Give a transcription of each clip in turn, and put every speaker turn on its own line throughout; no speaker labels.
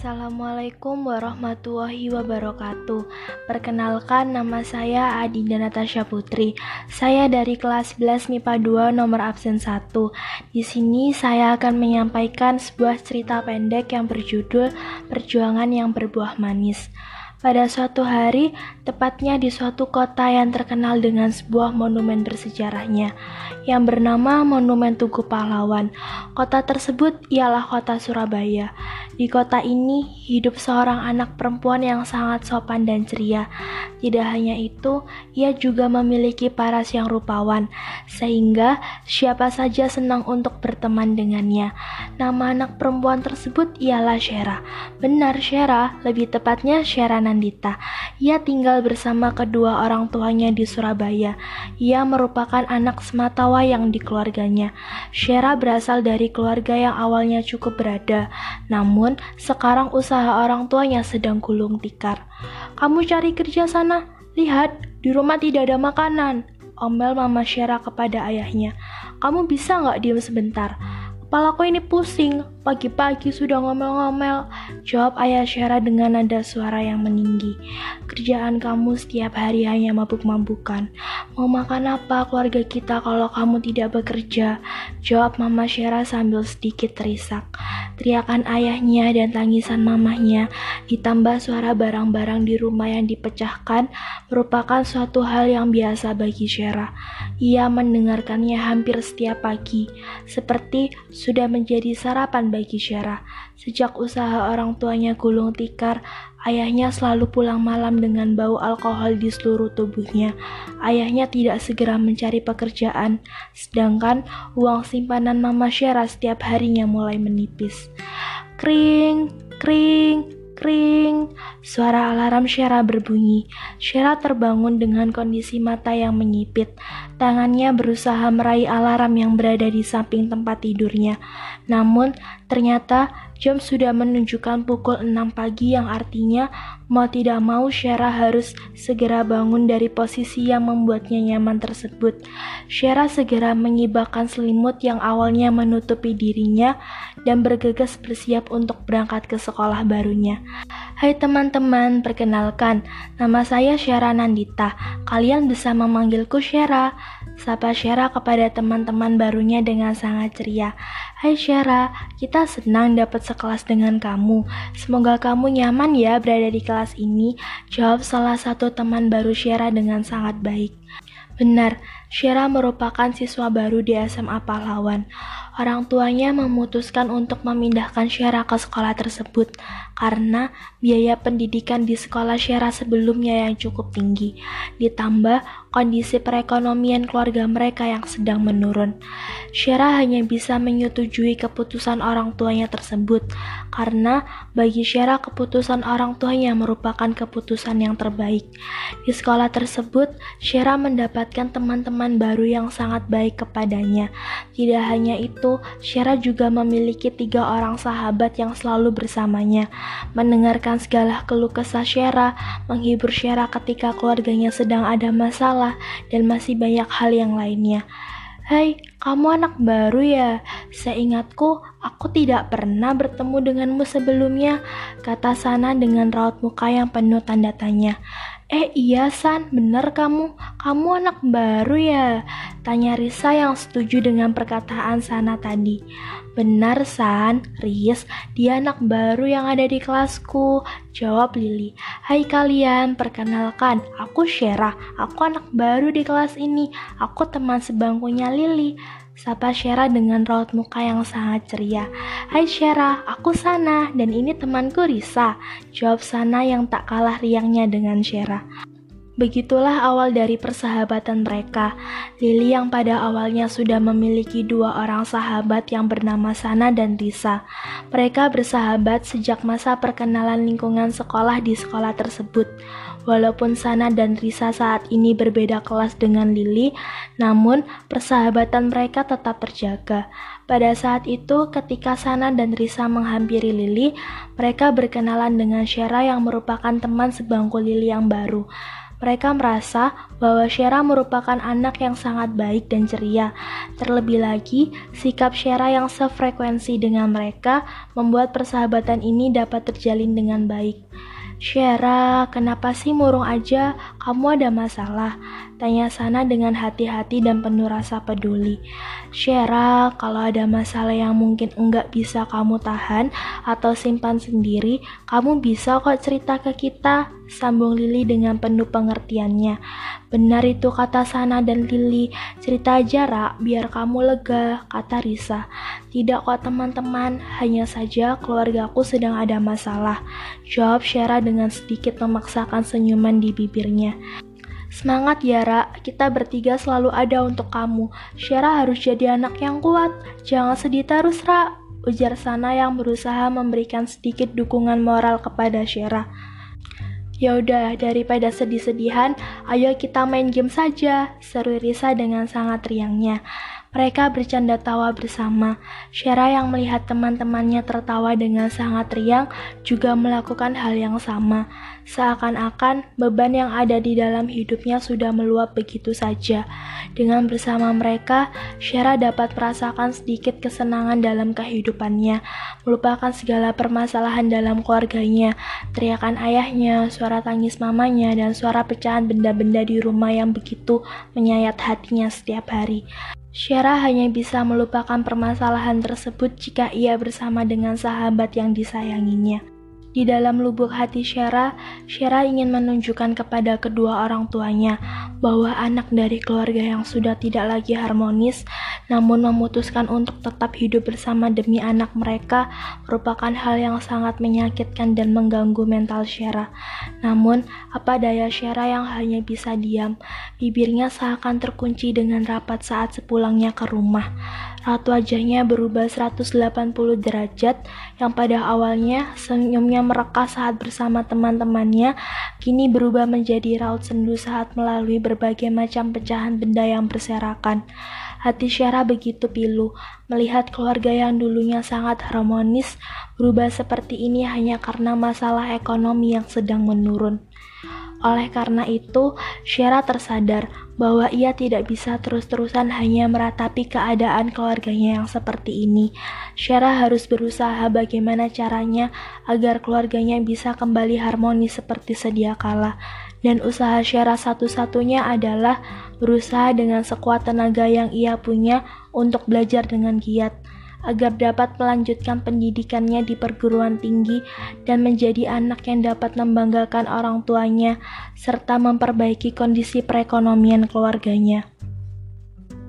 Assalamualaikum warahmatullahi wabarakatuh. Perkenalkan nama saya Adinda Natasha Putri. Saya dari kelas 11 MIPA 2 nomor absen 1. Di sini saya akan menyampaikan sebuah cerita pendek yang berjudul Perjuangan yang Berbuah Manis. Pada suatu hari, tepatnya di suatu kota yang terkenal dengan sebuah monumen bersejarahnya, yang bernama Monumen Tugu Pahlawan. Kota tersebut ialah kota Surabaya. Di kota ini hidup seorang anak perempuan yang sangat sopan dan ceria. Tidak hanya itu, ia juga memiliki paras yang rupawan, sehingga siapa saja senang untuk berteman dengannya. Nama anak perempuan tersebut ialah Syera. Benar Syera, lebih tepatnya Syera Nandita. Ia tinggal bersama kedua orang tuanya di Surabaya. Ia merupakan anak sematawayang di keluarganya. Syera berasal dari keluarga yang awalnya cukup berada, namun sekarang usaha orang tuanya sedang gulung tikar. Kamu cari kerja sana, lihat, di rumah tidak ada makanan. Omel Mama Syera kepada ayahnya. Kamu bisa nggak diam sebentar? Kepalaku ini pusing, pagi-pagi sudah ngomel-ngomel. Jawab ayah Syara dengan nada suara yang meninggi. Kerjaan kamu setiap hari hanya mabuk-mabukan. Mau makan apa keluarga kita kalau kamu tidak bekerja? Jawab Mama Syara sambil sedikit terisak. Teriakan ayahnya dan tangisan mamahnya, ditambah suara barang-barang di rumah yang dipecahkan, merupakan suatu hal yang biasa bagi Syara. Ia mendengarkannya hampir setiap pagi, seperti sudah menjadi sarapan bagi Syara. Sejak usaha orang tuanya gulung tikar, ayahnya selalu pulang malam dengan bau alkohol di seluruh tubuhnya. Ayahnya tidak segera mencari pekerjaan, sedangkan uang simpanan Mama Syara setiap harinya mulai menipis. Kring, kring, Kring, suara alarm Syara berbunyi. Syara terbangun dengan kondisi mata yang menyipit. Tangannya berusaha meraih alarm yang berada di samping tempat tidurnya. Namun, ternyata Jam sudah menunjukkan pukul 6 pagi yang artinya mau tidak mau Syara harus segera bangun dari posisi yang membuatnya nyaman tersebut. Syara segera mengibahkan selimut yang awalnya menutupi dirinya dan bergegas bersiap untuk berangkat ke sekolah barunya. Hai teman-teman, perkenalkan, nama saya Syara Nandita. Kalian bisa memanggilku Syara. Sapa Syara kepada teman-teman barunya dengan sangat ceria. Hai Syara, kita senang dapat sekelas dengan kamu. Semoga kamu nyaman ya berada di kelas ini. Jawab salah satu teman baru Syara dengan sangat baik. Benar, Syara merupakan siswa baru di SMA Pahlawan. Orang tuanya memutuskan untuk memindahkan Syara ke sekolah tersebut karena biaya pendidikan di sekolah Syara sebelumnya yang cukup tinggi, ditambah kondisi perekonomian keluarga mereka yang sedang menurun. Syara hanya bisa menyetujui keputusan orang tuanya tersebut, karena bagi Syara keputusan orang tuanya merupakan keputusan yang terbaik. Di sekolah tersebut, Syara mendapatkan teman-teman baru yang sangat baik kepadanya. Tidak hanya itu, Syara juga memiliki tiga orang sahabat yang selalu bersamanya mendengarkan segala keluh kesah Syera, menghibur Syera ketika keluarganya sedang ada masalah, dan masih banyak hal yang lainnya. Hai, kamu anak baru ya? Seingatku, aku tidak pernah bertemu denganmu sebelumnya, kata Sana dengan raut muka yang penuh tanda tanya. Eh iya San, bener kamu, kamu anak baru ya? Tanya Risa yang setuju dengan perkataan Sana tadi. Benar San, Riz, dia anak baru yang ada di kelasku. Jawab Lili. Hai kalian, perkenalkan, aku Syera, aku anak baru di kelas ini. Aku teman sebangkunya Lili. Sapa Syera dengan raut muka yang sangat ceria. Hai Syera, aku Sana, dan ini temanku Risa. Jawab Sana yang tak kalah riangnya dengan Syera. Begitulah awal dari persahabatan mereka. Lili yang pada awalnya sudah memiliki dua orang sahabat yang bernama Sana dan Risa. Mereka bersahabat sejak masa perkenalan lingkungan sekolah di sekolah tersebut. Walaupun Sana dan Risa saat ini berbeda kelas dengan Lili, namun persahabatan mereka tetap terjaga. Pada saat itu, ketika Sana dan Risa menghampiri Lili, mereka berkenalan dengan Syara yang merupakan teman sebangku Lili yang baru. Mereka merasa bahwa Shera merupakan anak yang sangat baik dan ceria. Terlebih lagi, sikap Shera yang sefrekuensi dengan mereka membuat persahabatan ini dapat terjalin dengan baik. Shera, kenapa sih murung aja? Kamu ada masalah? Tanya sana dengan hati-hati dan penuh rasa peduli. Shera, kalau ada masalah yang mungkin enggak bisa kamu tahan atau simpan sendiri, kamu bisa kok cerita ke kita. Sambung Lili dengan penuh pengertiannya. Benar itu kata Sana dan Lili. Cerita aja, Ra, biar kamu lega, kata Risa. Tidak kok teman-teman, hanya saja keluargaku sedang ada masalah. Jawab Syara dengan sedikit memaksakan senyuman di bibirnya. Semangat ya, Ra. Kita bertiga selalu ada untuk kamu. Syara harus jadi anak yang kuat. Jangan sedih terus, Ra. Ujar Sana yang berusaha memberikan sedikit dukungan moral kepada Syara. Ya udah, daripada sedih-sedihan, ayo kita main game saja, seru Risa dengan sangat riangnya. Mereka bercanda tawa bersama. Syara yang melihat teman-temannya tertawa dengan sangat riang juga melakukan hal yang sama. Seakan-akan beban yang ada di dalam hidupnya sudah meluap begitu saja. Dengan bersama mereka, Syara dapat merasakan sedikit kesenangan dalam kehidupannya, melupakan segala permasalahan dalam keluarganya, teriakan ayahnya, suara tangis mamanya, dan suara pecahan benda-benda di rumah yang begitu menyayat hatinya setiap hari. Syara hanya bisa melupakan permasalahan tersebut jika ia bersama dengan sahabat yang disayanginya. Di dalam lubuk hati Syara, Syara ingin menunjukkan kepada kedua orang tuanya bahwa anak dari keluarga yang sudah tidak lagi harmonis, namun memutuskan untuk tetap hidup bersama demi anak mereka merupakan hal yang sangat menyakitkan dan mengganggu mental Syara. Namun, apa daya Syara yang hanya bisa diam, bibirnya seakan terkunci dengan rapat saat sepulangnya ke rumah. Raut wajahnya berubah 180 derajat yang pada awalnya senyumnya mereka saat bersama teman-temannya kini berubah menjadi raut sendu saat melalui berbagai macam pecahan benda yang berserakan. Hati Syara begitu pilu, melihat keluarga yang dulunya sangat harmonis berubah seperti ini hanya karena masalah ekonomi yang sedang menurun. Oleh karena itu, Syara tersadar bahwa ia tidak bisa terus-terusan hanya meratapi keadaan keluarganya yang seperti ini. Syara harus berusaha bagaimana caranya agar keluarganya bisa kembali harmonis seperti sedia kala. Dan usaha Syara satu-satunya adalah berusaha dengan sekuat tenaga yang ia punya untuk belajar dengan giat agar dapat melanjutkan pendidikannya di perguruan tinggi dan menjadi anak yang dapat membanggakan orang tuanya serta memperbaiki kondisi perekonomian keluarganya.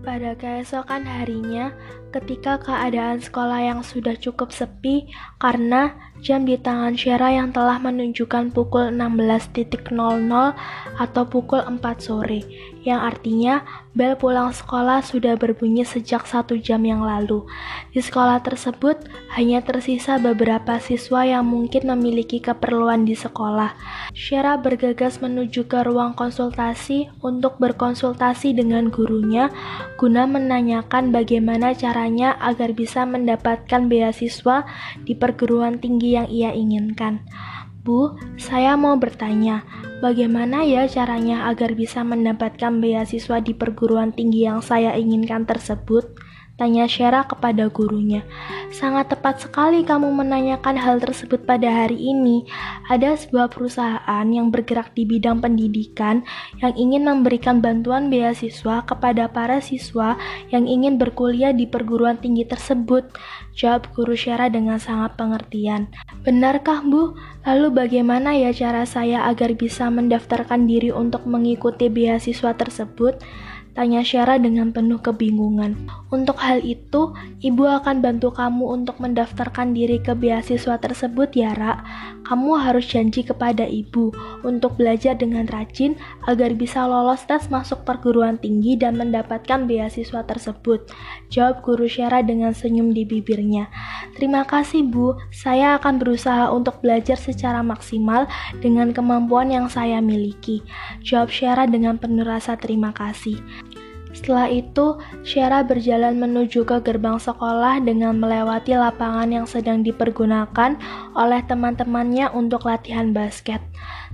Pada keesokan harinya, ketika keadaan sekolah yang sudah cukup sepi karena jam di tangan Syara yang telah menunjukkan pukul 16.00 atau pukul 4 sore, yang artinya bel pulang sekolah sudah berbunyi sejak satu jam yang lalu. Di sekolah tersebut hanya tersisa beberapa siswa yang mungkin memiliki keperluan di sekolah. Syara bergegas menuju ke ruang konsultasi untuk berkonsultasi dengan gurunya guna menanyakan bagaimana caranya agar bisa mendapatkan beasiswa di perguruan tinggi yang ia inginkan. Bu, saya mau bertanya, bagaimana ya caranya agar bisa mendapatkan beasiswa di perguruan tinggi yang saya inginkan tersebut? Tanya Syara kepada gurunya. Sangat tepat sekali kamu menanyakan hal tersebut pada hari ini. Ada sebuah perusahaan yang bergerak di bidang pendidikan yang ingin memberikan bantuan beasiswa kepada para siswa yang ingin berkuliah di perguruan tinggi tersebut. Jawab guru Syara dengan sangat pengertian. Benarkah Bu? Lalu bagaimana ya cara saya agar bisa mendaftarkan diri untuk mengikuti beasiswa tersebut? Tanya Syara dengan penuh kebingungan. Untuk hal itu, ibu akan bantu kamu untuk mendaftarkan diri ke beasiswa tersebut ya, Ra. Kamu harus janji kepada ibu untuk belajar dengan rajin agar bisa lolos tes masuk perguruan tinggi dan mendapatkan beasiswa tersebut. Jawab guru Syara dengan senyum di bibirnya. Terima kasih, Bu. Saya akan berusaha untuk belajar secara maksimal dengan kemampuan yang saya miliki. Jawab Syara dengan penuh rasa terima kasih. Setelah itu, Syara berjalan menuju ke gerbang sekolah dengan melewati lapangan yang sedang dipergunakan oleh teman-temannya untuk latihan basket.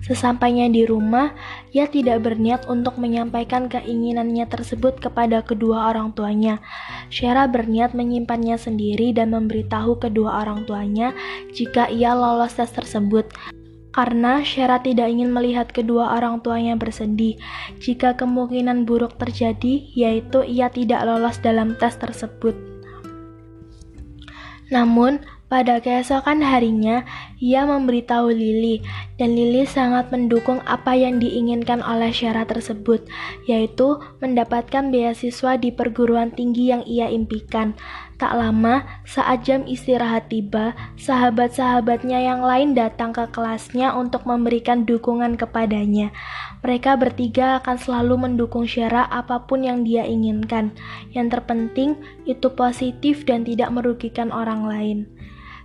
Sesampainya di rumah, ia tidak berniat untuk menyampaikan keinginannya tersebut kepada kedua orang tuanya. Syara berniat menyimpannya sendiri dan memberitahu kedua orang tuanya jika ia lolos tes tersebut karena Syara tidak ingin melihat kedua orang tuanya bersedih jika kemungkinan buruk terjadi, yaitu ia tidak lolos dalam tes tersebut. Namun, pada keesokan harinya, ia memberitahu Lili, dan Lili sangat mendukung apa yang diinginkan oleh Syara tersebut, yaitu mendapatkan beasiswa di perguruan tinggi yang ia impikan. Tak lama, saat jam istirahat tiba, sahabat-sahabatnya yang lain datang ke kelasnya untuk memberikan dukungan kepadanya. Mereka bertiga akan selalu mendukung Syara apa pun yang dia inginkan. Yang terpenting, itu positif dan tidak merugikan orang lain.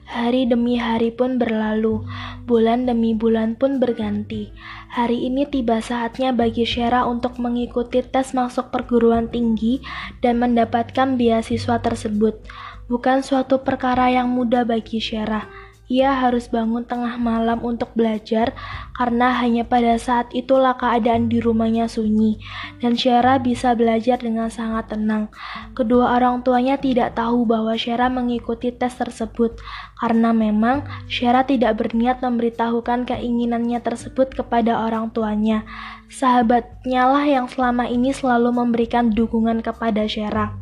Hari demi hari pun berlalu, bulan demi bulan pun berganti. Hari ini tiba saatnya bagi Syara untuk mengikuti tes masuk perguruan tinggi dan mendapatkan beasiswa tersebut. Bukan suatu perkara yang mudah bagi Syara ia harus bangun tengah malam untuk belajar karena hanya pada saat itulah keadaan di rumahnya sunyi dan Syara bisa belajar dengan sangat tenang. Kedua orang tuanya tidak tahu bahwa Syara mengikuti tes tersebut karena memang Syara tidak berniat memberitahukan keinginannya tersebut kepada orang tuanya. Sahabatnya lah yang selama ini selalu memberikan dukungan kepada Syara.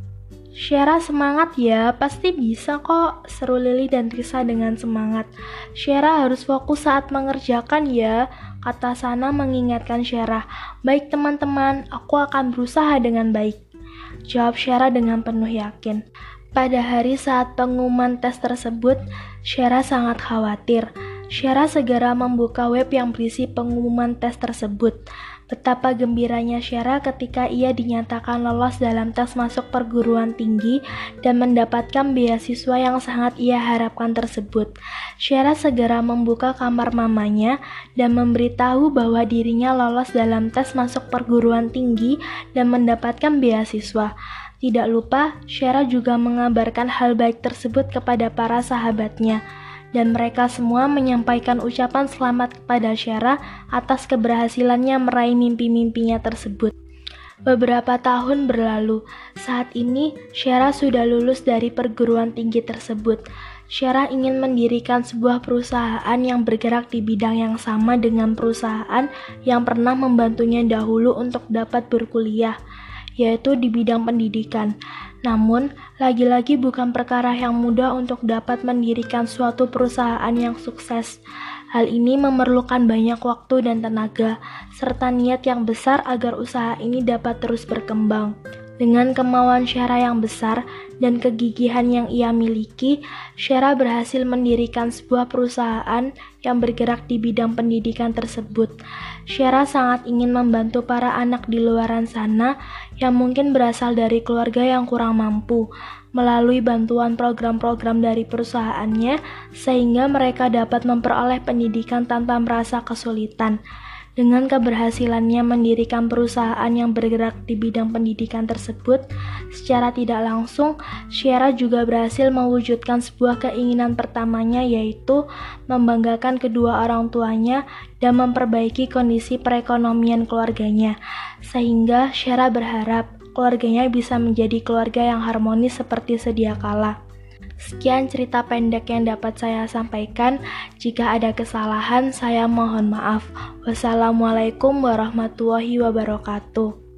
Syara semangat ya, pasti bisa kok, seru Lili dan Risa dengan semangat. Syara harus fokus saat mengerjakan ya, kata Sana mengingatkan Syara. Baik teman-teman, aku akan berusaha dengan baik. Jawab Syara dengan penuh yakin. Pada hari saat pengumuman tes tersebut, Syara sangat khawatir. Syara segera membuka web yang berisi pengumuman tes tersebut. Betapa gembiranya Syara ketika ia dinyatakan lolos dalam tes masuk perguruan tinggi dan mendapatkan beasiswa yang sangat ia harapkan tersebut. Syara segera membuka kamar mamanya dan memberitahu bahwa dirinya lolos dalam tes masuk perguruan tinggi dan mendapatkan beasiswa. Tidak lupa, Syara juga mengabarkan hal baik tersebut kepada para sahabatnya dan mereka semua menyampaikan ucapan selamat kepada Syara atas keberhasilannya meraih mimpi-mimpinya tersebut. Beberapa tahun berlalu, saat ini Syara sudah lulus dari perguruan tinggi tersebut. Syara ingin mendirikan sebuah perusahaan yang bergerak di bidang yang sama dengan perusahaan yang pernah membantunya dahulu untuk dapat berkuliah, yaitu di bidang pendidikan. Namun, lagi-lagi bukan perkara yang mudah untuk dapat mendirikan suatu perusahaan yang sukses. Hal ini memerlukan banyak waktu dan tenaga, serta niat yang besar agar usaha ini dapat terus berkembang. Dengan kemauan Syara yang besar dan kegigihan yang ia miliki, Syara berhasil mendirikan sebuah perusahaan yang bergerak di bidang pendidikan tersebut. Syara sangat ingin membantu para anak di luaran sana yang mungkin berasal dari keluarga yang kurang mampu melalui bantuan program-program dari perusahaannya sehingga mereka dapat memperoleh pendidikan tanpa merasa kesulitan. Dengan keberhasilannya mendirikan perusahaan yang bergerak di bidang pendidikan tersebut, secara tidak langsung, Syara juga berhasil mewujudkan sebuah keinginan pertamanya yaitu membanggakan kedua orang tuanya dan memperbaiki kondisi perekonomian keluarganya. Sehingga Syara berharap keluarganya bisa menjadi keluarga yang harmonis seperti sedia kala. Sekian cerita pendek yang dapat saya sampaikan. Jika ada kesalahan, saya mohon maaf. Wassalamualaikum warahmatullahi wabarakatuh.